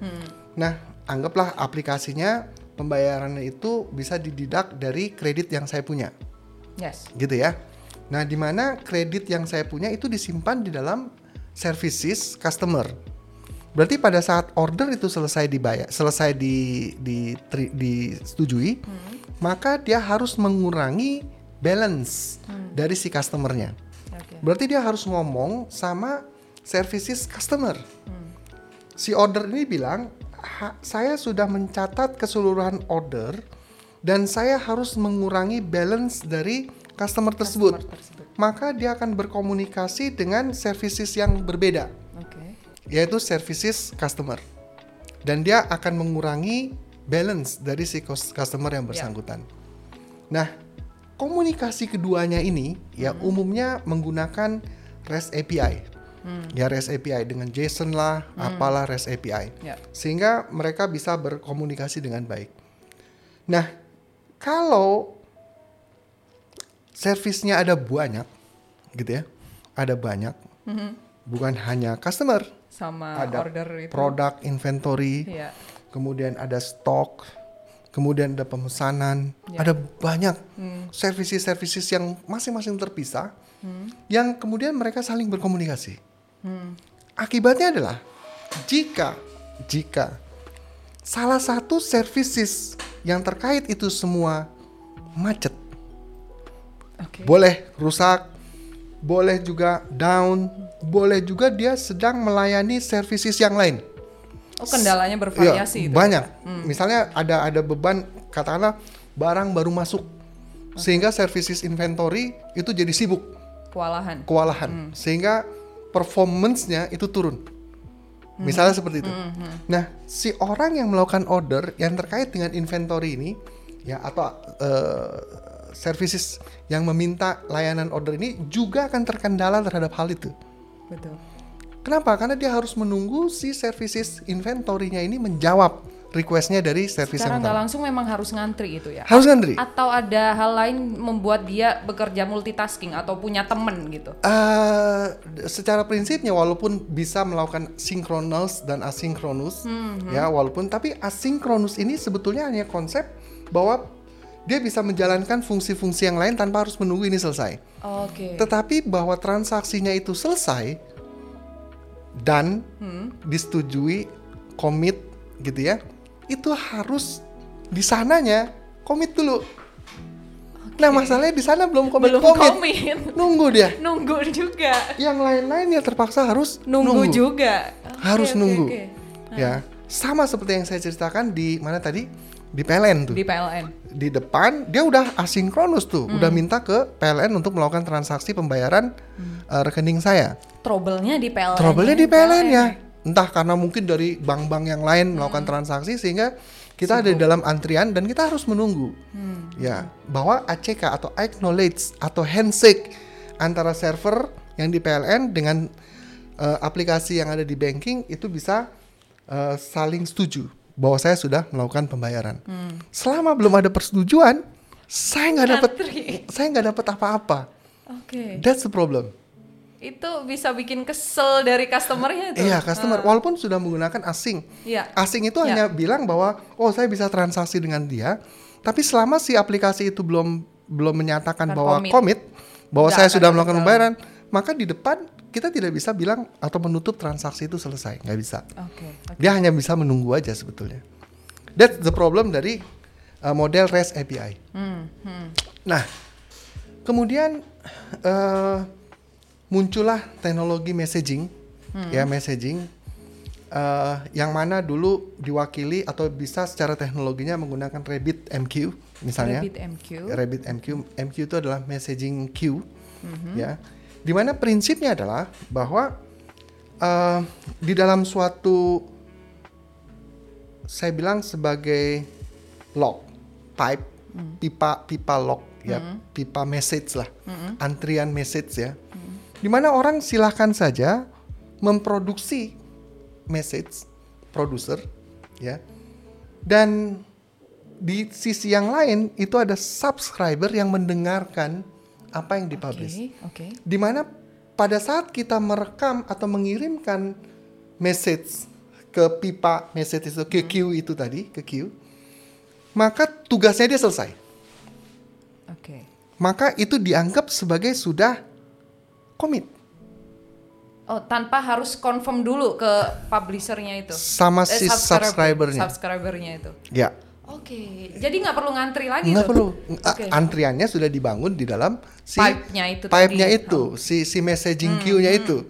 Nah, anggaplah aplikasinya pembayarannya itu bisa dididak dari kredit yang saya punya, Yes. gitu ya. Nah, di mana kredit yang saya punya itu disimpan di dalam services customer. Berarti pada saat order itu selesai dibayar, selesai di, di, tri- disetujui, maka dia harus mengurangi balance dari si customernya. Oke. Berarti dia harus ngomong sama services customer. Si order ini bilang, "Ha- saya sudah mencatat keseluruhan order dan saya harus mengurangi balance dari customer tersebut. Customer tersebut. Maka dia akan berkomunikasi dengan services yang berbeda, Oke. yaitu services customer. Dan dia akan mengurangi balance dari si cus- customer yang bersangkutan. Nah, komunikasi keduanya ini ya umumnya menggunakan REST API. Ya REST API dengan JSON lah, apalah REST API. Ya. Sehingga mereka bisa berkomunikasi dengan baik. Nah, kalau servisnya ada banyak gitu ya. Ada banyak. Bukan hanya customer, Sama ada order itu. produk inventory, Iya. kemudian ada stok, kemudian ada pemesanan, Ya. ada banyak services-services yang masing-masing terpisah, yang kemudian mereka saling berkomunikasi. Akibatnya adalah jika jika salah satu services yang terkait itu semua macet, Oke. boleh rusak, boleh juga down, boleh juga dia sedang melayani services yang lain. Oh, kendalanya bervariasi itu. banyak. Misalnya ada ada beban katakanlah barang baru masuk sehingga services inventory itu jadi sibuk, Kewalahan. kewalahan sehingga performance-nya itu turun. Misalnya seperti itu. Nah, si orang yang melakukan order yang terkait dengan inventory ini ya atau eh, services yang meminta layanan order ini juga akan terkendala terhadap hal itu. Betul. Kenapa? Karena dia harus menunggu si services inventory-nya ini menjawab request-nya dari service Secara yang nggak langsung memang harus ngantri itu ya. Harus ngantri. Atau ada hal lain membuat dia bekerja multitasking atau punya temen gitu. Eh, secara prinsipnya walaupun bisa melakukan sinkronus dan asinkronus, ya walaupun tapi asinkronus ini sebetulnya hanya konsep bahwa dia bisa menjalankan fungsi-fungsi yang lain tanpa harus menunggu ini selesai. Oke. Tetapi bahwa transaksinya itu selesai dan disetujui, komit gitu ya, itu harus di sananya komit dulu. Nah masalahnya di sana belum komit, Belum komit. komit. nunggu dia. Nunggu juga. Yang lain-lain ya terpaksa harus Nunggu, juga. Oke, harus oke, nunggu. oke. Ya, sama seperti yang saya ceritakan di mana tadi di PLN tuh. Di PLN. di depan dia udah asinkronus tuh, udah minta ke PLN untuk melakukan transaksi pembayaran eh, rekening saya. Trouble-nya di PLN. Trouble-nya di PLN ya. Entah karena mungkin dari bank-bank yang lain melakukan transaksi sehingga kita ada di dalam antrian dan kita harus menunggu. Ya, bahwa ACK atau acknowledge atau handshake antara server yang di PLN dengan eh, aplikasi yang ada di banking itu bisa eh, saling setuju bahwa saya sudah melakukan pembayaran. Selama belum ada persetujuan, saya nggak dapat saya nggak dapat apa-apa. Oke. That's the problem. Itu bisa bikin kesel dari customernya itu. Iya, customer walaupun sudah menggunakan asing. Iya. Asing itu Ya. hanya bilang bahwa oh saya bisa transaksi dengan dia, tapi selama si aplikasi itu belum belum menyatakan bahwa Terkomit. komit bahwa Nggak saya sudah melakukan pembayaran, maka di depan kita tidak bisa bilang atau menutup transaksi itu selesai, nggak bisa. Oke. oke. Dia hanya bisa menunggu aja sebetulnya. That's the problem dari uh, model REST API. Hmm, hmm. Nah, kemudian eh, muncullah teknologi messaging, ya messaging. eh, yang mana dulu diwakili atau bisa secara teknologinya menggunakan Rabbit MQ misalnya. Rabbit MQ. Rabbit MQ. MQ itu adalah messaging queue, ya. Di mana prinsipnya adalah bahwa eh, di dalam suatu saya bilang sebagai log pipe pipa pipa log ya pipa message lah antrian message ya di mana orang silahkan saja memproduksi message producer ya dan di sisi yang lain itu ada subscriber yang mendengarkan apa yang dipublish Oke, oke. di mana pada saat kita merekam atau mengirimkan message ke pipa message itu ke queue itu tadi ke queue maka tugasnya dia selesai Oke. maka itu dianggap sebagai sudah komit. Oh, tanpa harus confirm dulu ke publishernya itu. sama si subscriber- subscribernya. Subscribernya itu. ya. Oke, jadi nggak perlu ngantri lagi nggak perlu. Oke. antriannya sudah dibangun di dalam si Pipe-nya itu pipe-nya tadi. Oh. itu si si messaging queue-nya itu.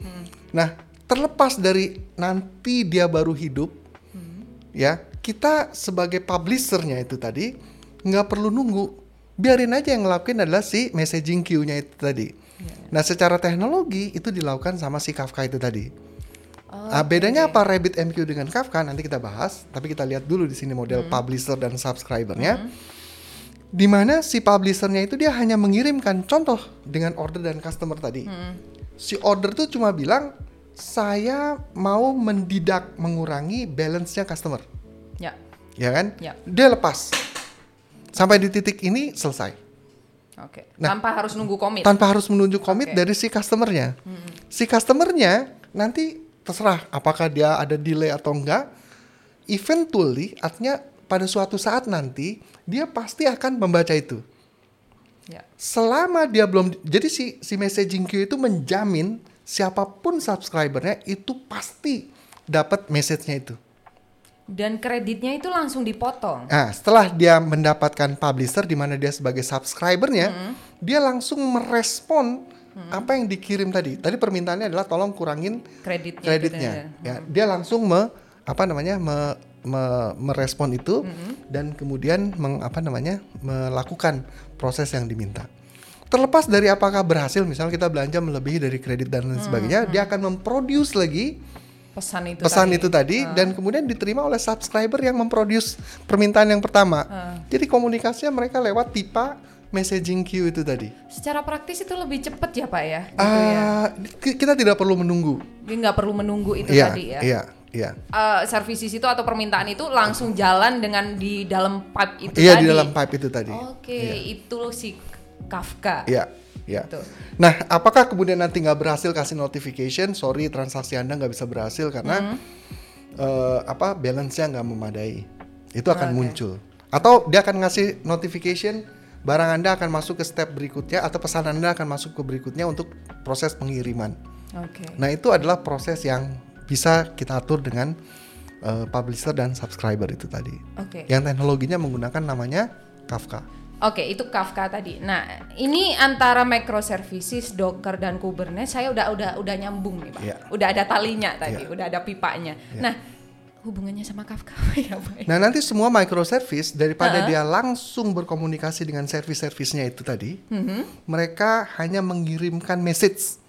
nah terlepas dari nanti dia baru hidup ya kita sebagai publishernya itu tadi nggak perlu nunggu. Biarin aja yang ngelakuin adalah si messaging queue-nya itu tadi nah secara teknologi itu dilakukan sama si Kafka itu tadi Oh, Ah, bedanya apa Rabbit MQ dengan Kafka nanti kita bahas, tapi kita lihat dulu di sini model publisher dan subscribernya. Di mana si publishernya itu dia hanya mengirimkan contoh dengan order dan customer tadi. Si order tuh cuma bilang saya mau mendidak mengurangi balance-nya customer, Ya. ya kan? Ya. Dia lepas. Sampai di titik ini selesai. Oke. Nah, tanpa harus nunggu komit. tanpa harus menunjuk komit Oke. dari si customernya. Si customernya nanti terserah apakah dia ada delay atau enggak. Eventually, artinya pada suatu saat nanti dia pasti akan membaca itu. Ya. Selama dia belum, jadi si si messaging queue itu menjamin siapa pun subscribernya itu pasti dapat message-nya itu. Dan kreditnya itu langsung dipotong. Nah, setelah dia mendapatkan publisher di mana dia sebagai subscribernya, dia langsung merespon apa yang dikirim tadi. Tadi permintaannya adalah tolong kurangin Kreditnya. kreditnya. Ya, dia langsung me apa namanya me, me- merespon itu dan kemudian meng, apa namanya melakukan proses yang diminta. Terlepas dari apakah berhasil, misalnya kita belanja melebihi dari kredit dan lain sebagainya, dia akan memproduce lagi Pesan itu pesan tadi. itu tadi dan kemudian diterima oleh subscriber yang memproduce permintaan yang pertama. Jadi komunikasinya mereka lewat pipa messaging queue itu tadi. Secara praktis itu lebih cepat ya Pak ya? Gitu ya. Ah, ki- kita tidak perlu menunggu. Nggak perlu menunggu itu Iya, tadi ya. iya, iya. Eh, services itu atau permintaan itu langsung jalan dengan di dalam pipe itu Iya tadi. di dalam pipe itu tadi. Oke, itu si Kafka. Iya, iya. Tuh. Nah, apakah kemudian nanti nggak berhasil kasih notification? Sorry, transaksi anda nggak bisa berhasil karena Hmm. eh, apa balance-nya nggak memadai. Itu akan muncul. Atau dia akan ngasih notification barang anda akan masuk ke step berikutnya atau pesan anda akan masuk ke berikutnya untuk proses pengiriman. Oke. Nah, itu adalah proses yang bisa kita atur dengan eh, publisher dan subscriber itu tadi. Oke. Yang teknologinya menggunakan namanya Kafka. Oke, itu Kafka tadi. Nah, ini antara microservices, Docker dan Kubernetes saya udah udah udah nyambung nih, Pak. Iya. Udah ada talinya tadi, Iya. udah ada pipanya. Nah, hubungannya sama Kafka ya, Pak? Nah nanti semua microservice daripada dia langsung berkomunikasi dengan service-servicenya itu tadi, Mhm. mereka hanya mengirimkan message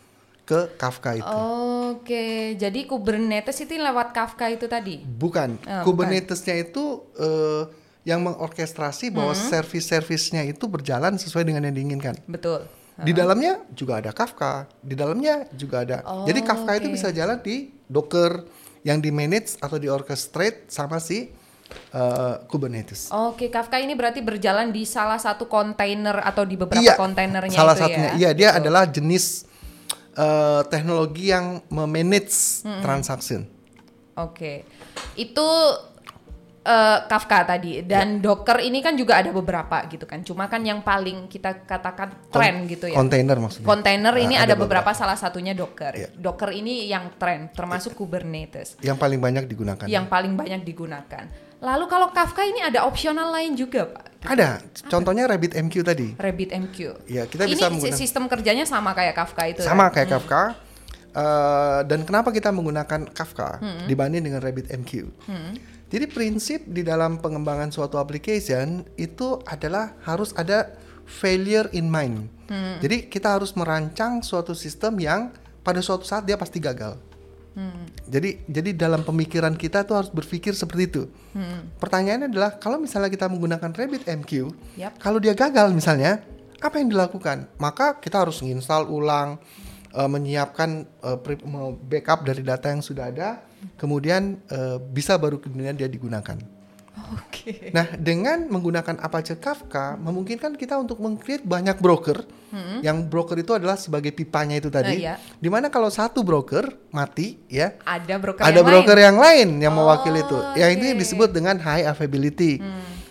ke Kafka itu. Oke, jadi Kubernetes itu lewat Kafka itu tadi. Bukan, Oh, Kubernetes-nya itu eh, yang mengorkestrasi bahwa Mhm. service-servicenya itu berjalan sesuai dengan yang diinginkan. Betul. Di dalamnya juga ada Kafka, di dalamnya juga ada. Oh, Jadi Kafka itu oke. bisa jalan di Docker yang di manage atau di orchestrate sama si eh, Kubernetes. Oke, Kafka ini berarti berjalan di salah satu kontainer atau di beberapa Iya, kontainernya salah itu satunya. ya. Iya, dia Gitu. adalah jenis eh, teknologi yang memanage Hmm. transaction. Oke. Itu eh, Kafka tadi dan Docker ini kan juga ada beberapa gitu kan. Cuma kan yang paling kita katakan tren gitu ya. Container maksudnya. Kontainer ini Ah, ada, ada beberapa salah satunya Docker. Iya. Docker ini yang tren termasuk Kubernetes Yang paling banyak digunakan. yang paling banyak digunakan. Lalu kalau Kafka ini ada opsional lain juga, Pak. Ada. Contohnya Rabbit MQ tadi. Rabbit MQ. Ya, kita ini bisa menggunakan sistem kerjanya sama kayak Kafka itu. sama ya? kayak Kafka. uh, dan kenapa kita menggunakan Kafka dibanding dengan RabbitMQ? Jadi prinsip di dalam pengembangan suatu application itu adalah harus ada failure in mind. Jadi kita harus merancang suatu sistem yang pada suatu saat dia pasti gagal. Jadi jadi dalam pemikiran kita tuh harus berpikir seperti itu. Pertanyaannya adalah kalau misalnya kita menggunakan RabbitMQ, Yap. kalau dia gagal misalnya, apa yang dilakukan? Maka kita harus menginstal ulang, eh, menyiapkan pre- me- backup dari data yang sudah ada, kemudian eh, bisa baru kemudian dia digunakan. Oke. Nah, dengan menggunakan Apache Kafka memungkinkan kita untuk meng-create banyak broker. Yang broker itu adalah sebagai pipanya itu tadi. Hmm. Eh, iya. Di mana kalau satu broker mati, ya Ada broker ada yang broker lain. yang lain yang Oh, mewakili itu. Yang ini oke. Hmm. disebut dengan high availability.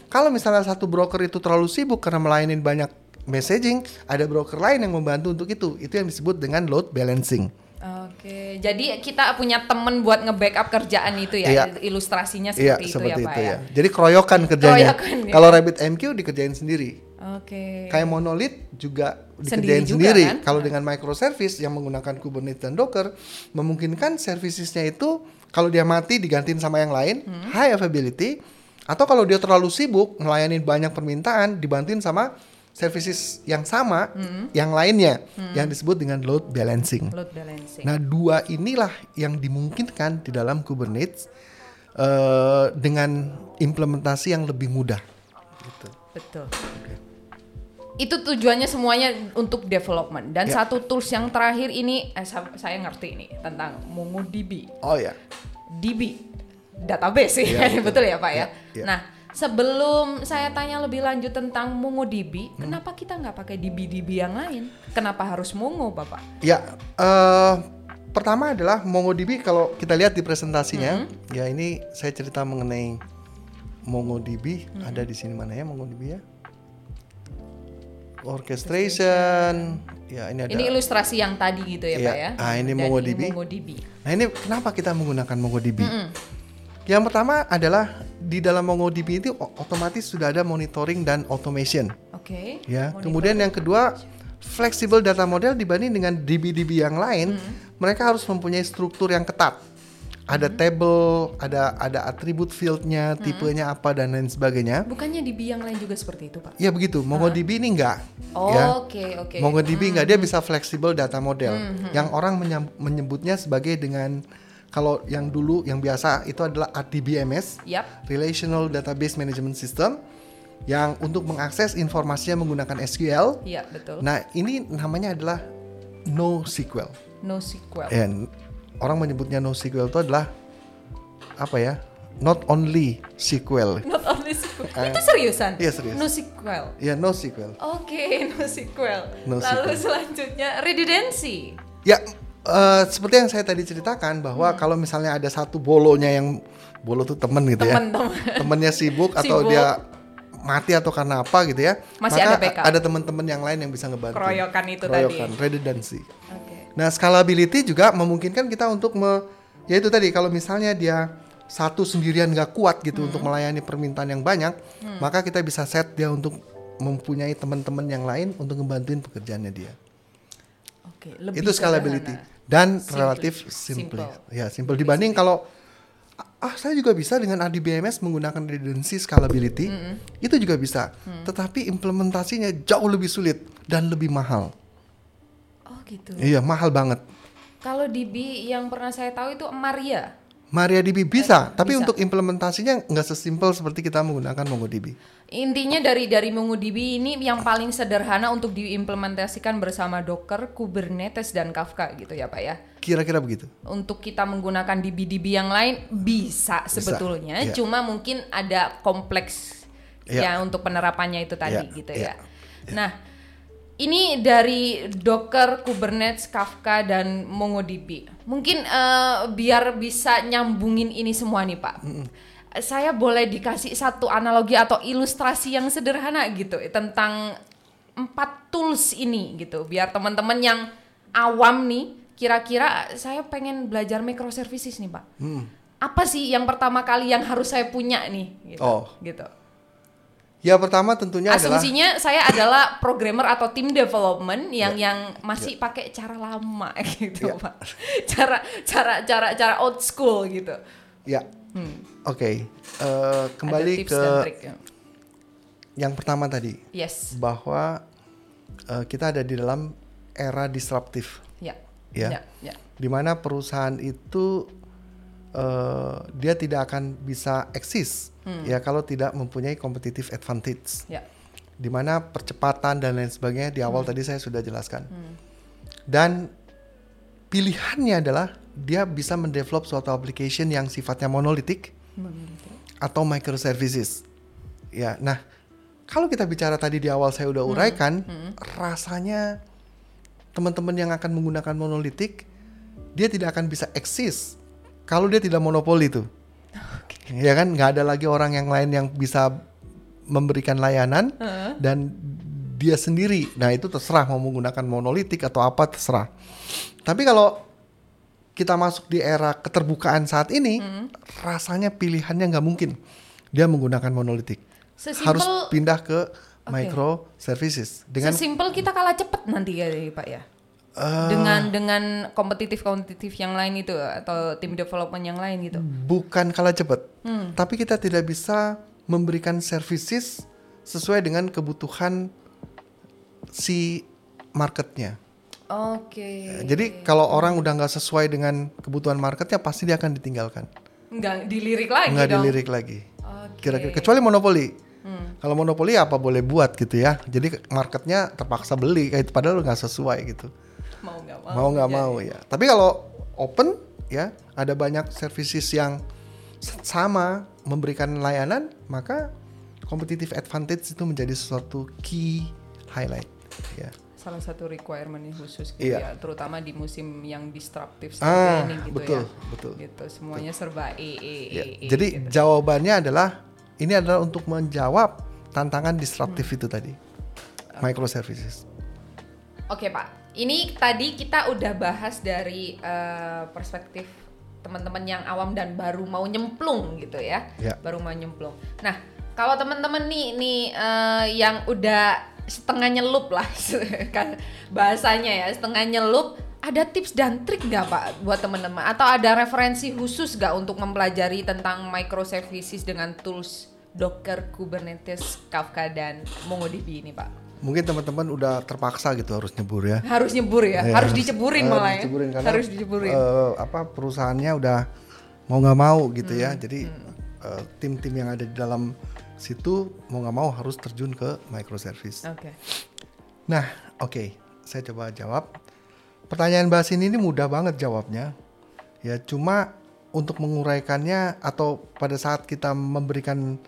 Kalau misalnya satu broker itu terlalu sibuk karena melayani banyak messaging, ada broker lain yang membantu untuk itu. Itu yang disebut dengan load balancing. Oke, jadi kita punya temen buat nge-backup kerjaan itu ya, Iya. ilustrasinya Iya, seperti itu seperti ya itu Pak ya. ya. Jadi keroyokan kerjanya. Keroyokan, ya. Kalau RabbitMQ dikerjain sendiri. Oke. Kayak monolith juga Sendiri dikerjain juga, sendiri. kan? Kalau dengan microservice yang menggunakan Kubernetes dan Docker, memungkinkan servicesnya itu kalau dia mati digantiin sama yang lain, Hmm. high availability. Atau kalau dia terlalu sibuk melayani banyak permintaan, dibantuin sama services yang sama, Hmm. yang lainnya, yang disebut dengan load balancing. Load balancing. Nah, dua inilah yang dimungkinkan di dalam Kubernetes eh, dengan implementasi yang lebih mudah. Gitu. Betul. Itu tujuannya semuanya untuk development. Dan Ya. satu tools yang terakhir ini, eh, sa- saya ngerti ini tentang MongoDB. Oh ya. DB, database sih, Iya, betul. betul ya Pak ya. Iya, iya. Nah, sebelum saya tanya lebih lanjut tentang MongoDB, Hmm. kenapa kita nggak pakai DB-DB yang lain? Kenapa harus Mongo, Bapak? Ya, eh, pertama adalah MongoDB kalau kita lihat di presentasinya, Hmm. ya ini saya cerita mengenai MongoDB. Ada di sini mana ya MongoDB ya? Orchestration. Ya ini ada. Ini ilustrasi yang tadi gitu ya Iya. Pak ya. Ah, ini Dan MongoDB. MongoDB. Nah ini kenapa kita menggunakan MongoDB? Yang pertama adalah di dalam MongoDB itu otomatis sudah ada monitoring dan automation. Oke. Ya. Monitor. Kemudian yang kedua flexible data model dibanding dengan DB-DB yang lain, mereka harus mempunyai struktur yang ketat. Ada table, ada ada atribut fieldnya, tipenya apa dan lain sebagainya. Bukannya DB yang lain juga seperti itu, Pak? Ya begitu. MongoDB ini enggak. Oh, ya. Oke, oke. MongoDB enggak dia bisa flexible data model yang orang menyebutnya sebagai dengan kalau yang dulu yang biasa itu adalah RDBMS Yap. Relational Database Management System yang untuk mengakses informasinya menggunakan SQL. Iya, betul. Nah, ini namanya adalah NoSQL. NoSQL. Ya, n- orang menyebutnya NoSQL itu adalah apa ya? Not only SQL. Not only SQL. itu seriusan? Iya, serius. NoSQL. Ya, NoSQL. Oke, NoSQL. NoSQL. Lalu selanjutnya redundancy. Ya, eh, seperti yang saya tadi ceritakan bahwa Hmm. kalau misalnya ada satu bolonya yang bolo tuh temen gitu ya, Teman-teman. temennya sibuk atau Sibuk. dia mati atau karena apa gitu ya, Masih maka ada backup. ada teman-teman yang lain yang bisa ngebantu. Keroyokan itu Keroyokan, tadi. redundancy. Oke. Nah, scalability juga memungkinkan kita untuk me, ya itu tadi kalau misalnya dia satu sendirian nggak kuat gitu Hmm. untuk melayani permintaan yang banyak, maka kita bisa set dia untuk mempunyai teman-teman yang lain untuk ngebantuin pekerjaannya dia. Oke, lebih itu scalability sederhana. Dan Simple. relatif simple. Simple. Ya, simple dibanding kalau ah saya juga bisa dengan RDBMS menggunakan redundancy scalability. Itu juga bisa. Mm. Tetapi implementasinya jauh lebih sulit dan lebih mahal. Oh, gitu. Iya, mahal banget. Kalau DB yang pernah saya tahu itu Maria. MariaDB bisa, tapi bisa. untuk implementasinya nggak sesimpel seperti kita menggunakan MongoDB. Intinya dari dari MongoDB ini yang paling sederhana untuk diimplementasikan bersama Docker, Kubernetes dan Kafka gitu ya, Pak ya. Kira-kira begitu. Untuk kita menggunakan DB-DB yang lain bisa sebetulnya, iya. cuma mungkin ada kompleks Iya. ya untuk penerapannya itu tadi Iya, gitu iya, ya. Nah, ini dari Docker, Kubernetes, Kafka dan MongoDB. Mungkin eh, biar bisa nyambungin ini semua nih, Pak. Saya boleh dikasih satu analogi atau ilustrasi yang sederhana gitu tentang empat tools ini gitu, biar teman-teman yang awam nih kira-kira saya pengen belajar microservices nih, Pak. Hmm. Apa sih yang pertama kali yang harus saya punya nih gitu. Oh. Gitu. Ya pertama tentunya adalah Asumsinya saya adalah programmer atau tim development yang yang masih pakai cara lama gitu, Ya. Pak. Cara cara cara cara old school gitu. ya. Oke. Eh, Hmm. kembali Ada tips ke dan trik. ya. yang pertama tadi Yes. bahwa eh, kita ada di dalam era disruptif Ya. Ya. Ya, ya. di mana perusahaan itu eh, dia tidak akan bisa eksis ya kalau tidak mempunyai competitive advantage. Ya. di mana percepatan dan lain sebagainya di awal tadi saya sudah jelaskan. Dan pilihannya adalah dia bisa mendevelop suatu application yang sifatnya monolitik atau microservices. Ya nah kalau kita bicara tadi di awal saya udah uraikan rasanya teman-teman yang akan menggunakan monolitik dia tidak akan bisa eksis kalau dia tidak monopoli itu ya kan nggak ada lagi orang yang lain yang bisa memberikan layanan dan dia sendiri. Nah itu terserah mau menggunakan monolitik atau apa terserah. Tapi kalau kita masuk di era keterbukaan saat ini rasanya pilihannya nggak mungkin. Dia menggunakan monolitik. Sesimpel- harus pindah ke microservices dengan Sesimpel kita kalah cepet nanti ya Pak ya. Eh. dengan dengan kompetitif kompetitif yang lain itu atau tim development yang lain gitu. bukan kalah cepat, tapi kita tidak bisa memberikan services sesuai dengan kebutuhan si marketnya. Oke. Jadi kalau orang udah nggak sesuai dengan kebutuhan marketnya, pasti dia akan ditinggalkan, Nggak dilirik lagi nggak dong. dilirik lagi. Oke. Kira-kira kecuali monopoli. Kalau monopoli apa boleh buat gitu ya. Jadi marketnya terpaksa beli kayak padahal nggak sesuai gitu. Mau nggak mau. mau nggak mau ya. Tapi kalau open ya ada banyak services yang sama memberikan layanan, maka competitive advantage itu menjadi sesuatu key highlight ya. Salah satu requirement khusus gitu Iya. ya, terutama di musim yang disruptif seperti Ah, ini gitu betul, ya. betul. Gitu, semuanya serba e e e. Ya, e, Jadi gitu. jawabannya adalah ini adalah untuk menjawab tantangan disruptif Hmm. itu tadi. Microservices. Oke Pak, ini tadi kita udah bahas dari eh, perspektif teman-teman yang awam dan baru mau nyemplung gitu ya, Ya. baru mau nyemplung. Nah, kalau teman-teman nih nih eh, yang udah setengah nyelup lah kan bahasanya ya, setengah nyelup, ada tips dan trik nggak Pak buat teman-teman? Atau ada referensi khusus nggak untuk mempelajari tentang microservices dengan tools Docker, Kubernetes, Kafka dan MongoDB ini Pak? Mungkin teman-teman udah terpaksa gitu harus nyebur ya. harus nyebur ya, Ya, harus diceburin eh, malah ya, diceburin karena, harus diceburin. eh, apa perusahaannya udah mau nggak mau gitu ya. Hmm, Jadi eh, tim-tim yang ada di dalam situ mau nggak mau harus terjun ke microservice. Oke, Nah, oke, saya coba jawab. Pertanyaan bahas ini ini mudah banget jawabnya. Ya, cuma untuk menguraikannya atau pada saat kita memberikan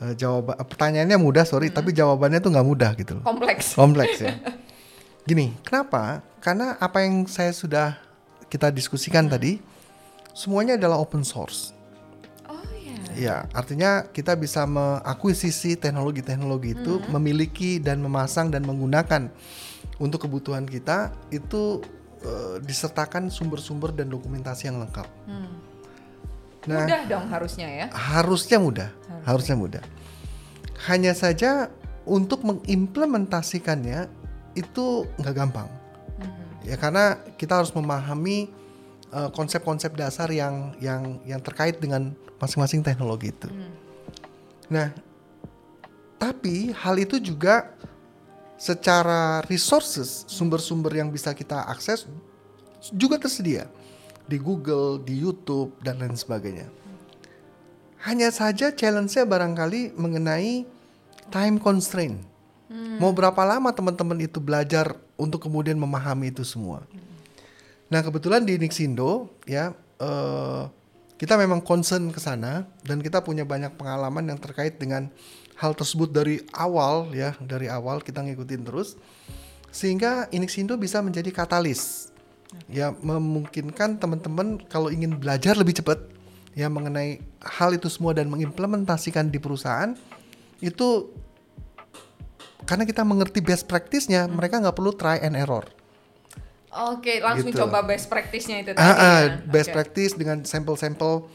eh, jawaban pertanyaannya mudah, sorry, Hmm. tapi jawabannya tuh nggak mudah gitu loh kompleks. kompleks ya. Gini, kenapa? Karena apa yang saya sudah kita diskusikan tadi, semuanya adalah open source. Oh ya. Ya, artinya kita bisa mengakuisisi teknologi-teknologi itu, memiliki dan memasang dan menggunakan untuk kebutuhan kita itu eh, disertakan sumber-sumber dan dokumentasi yang lengkap. Nah, Mudah dong harusnya ya. harusnya mudah, harusnya mudah. Hanya saja untuk mengimplementasikannya itu nggak gampang. Ya karena kita harus memahami uh, konsep-konsep dasar yang yang yang terkait dengan masing-masing teknologi itu. Nah, tapi hal itu juga secara resources, sumber-sumber yang bisa kita akses juga tersedia di Google, di YouTube dan lain sebagainya. Hanya saja challenge-nya barangkali mengenai time constraint. Mau berapa lama teman-teman itu belajar untuk kemudian memahami itu semua. Nah kebetulan di Nixindo ya eh, kita memang concern ke sana dan kita punya banyak pengalaman yang terkait dengan hal tersebut dari awal ya dari awal kita ngikutin terus sehingga Inixindo bisa menjadi katalis ya memungkinkan teman-teman kalau ingin belajar lebih cepat ya mengenai hal itu semua dan mengimplementasikan di perusahaan itu karena kita mengerti best practice-nya mereka nggak perlu try and error Oke, langsung Gitu. coba best practice-nya itu tadi. Ah, ah, ya. best Oke. practice dengan sampel-sampel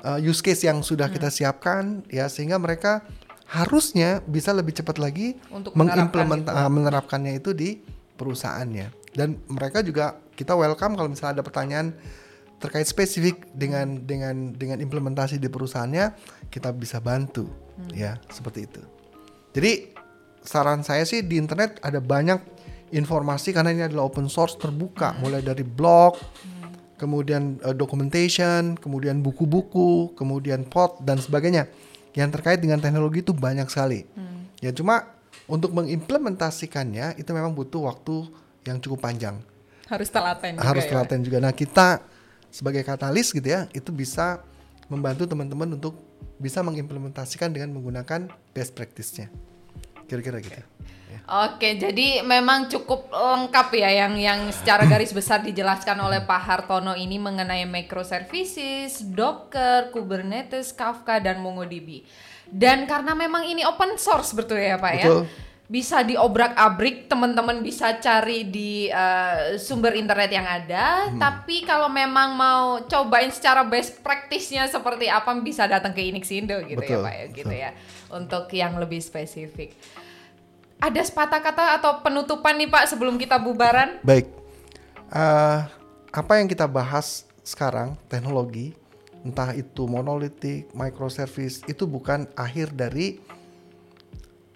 uh, use case yang sudah Hmm. kita siapkan ya sehingga mereka harusnya bisa lebih cepat lagi Untuk mengimplement menerapkan ah, menerapkannya itu di perusahaannya. Dan mereka juga kita welcome kalau misalnya ada pertanyaan terkait spesifik dengan dengan dengan implementasi di perusahaannya, kita bisa bantu. Ya, seperti itu. Jadi saran saya sih di internet ada banyak informasi karena ini adalah open source terbuka mulai dari blog, kemudian eh, documentation, kemudian buku-buku, kemudian pot dan sebagainya. Yang terkait dengan teknologi itu banyak sekali. Ya cuma untuk mengimplementasikannya itu memang butuh waktu yang cukup panjang. Harus telaten juga Harus ya. telaten juga. Nah, kita sebagai katalis gitu ya, itu bisa membantu teman-teman untuk bisa mengimplementasikan dengan menggunakan best practice-nya. Kira-kira gitu. Ya. Oke, jadi memang cukup lengkap ya yang yang secara garis besar dijelaskan oleh Pak Hartono ini mengenai microservices, Docker, Kubernetes, Kafka dan MongoDB. Dan karena memang ini open source betul ya Pak Betul. ya? Bisa diobrak-abrik, teman-teman bisa cari di eh, sumber internet yang ada. Hmm. Tapi kalau memang mau cobain secara best practice-nya seperti apa bisa datang ke Inixindo gitu ya Betul, Pak ya, gitu betul. ya. Untuk yang lebih spesifik. Ada sepatah kata atau penutupan nih Pak sebelum kita bubaran? Baik. Eh, apa yang kita bahas sekarang teknologi entah itu monolitik, microservice itu bukan akhir dari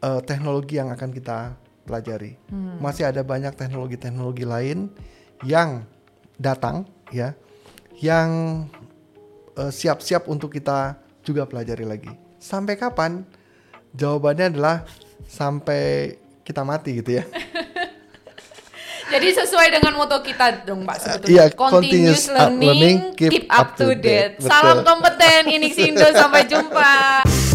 eh, teknologi yang akan kita pelajari. Masih ada banyak teknologi-teknologi lain yang datang ya yang eh, siap-siap untuk kita juga pelajari lagi. Sampai kapan? Jawabannya adalah sampai kita mati gitu ya. Jadi sesuai dengan moto kita dong Pak sebetulnya. iya, continuous continuous, uh, learning, learning, keep, up to date. Salam Betul. kompeten, Inixindo, sampai jumpa.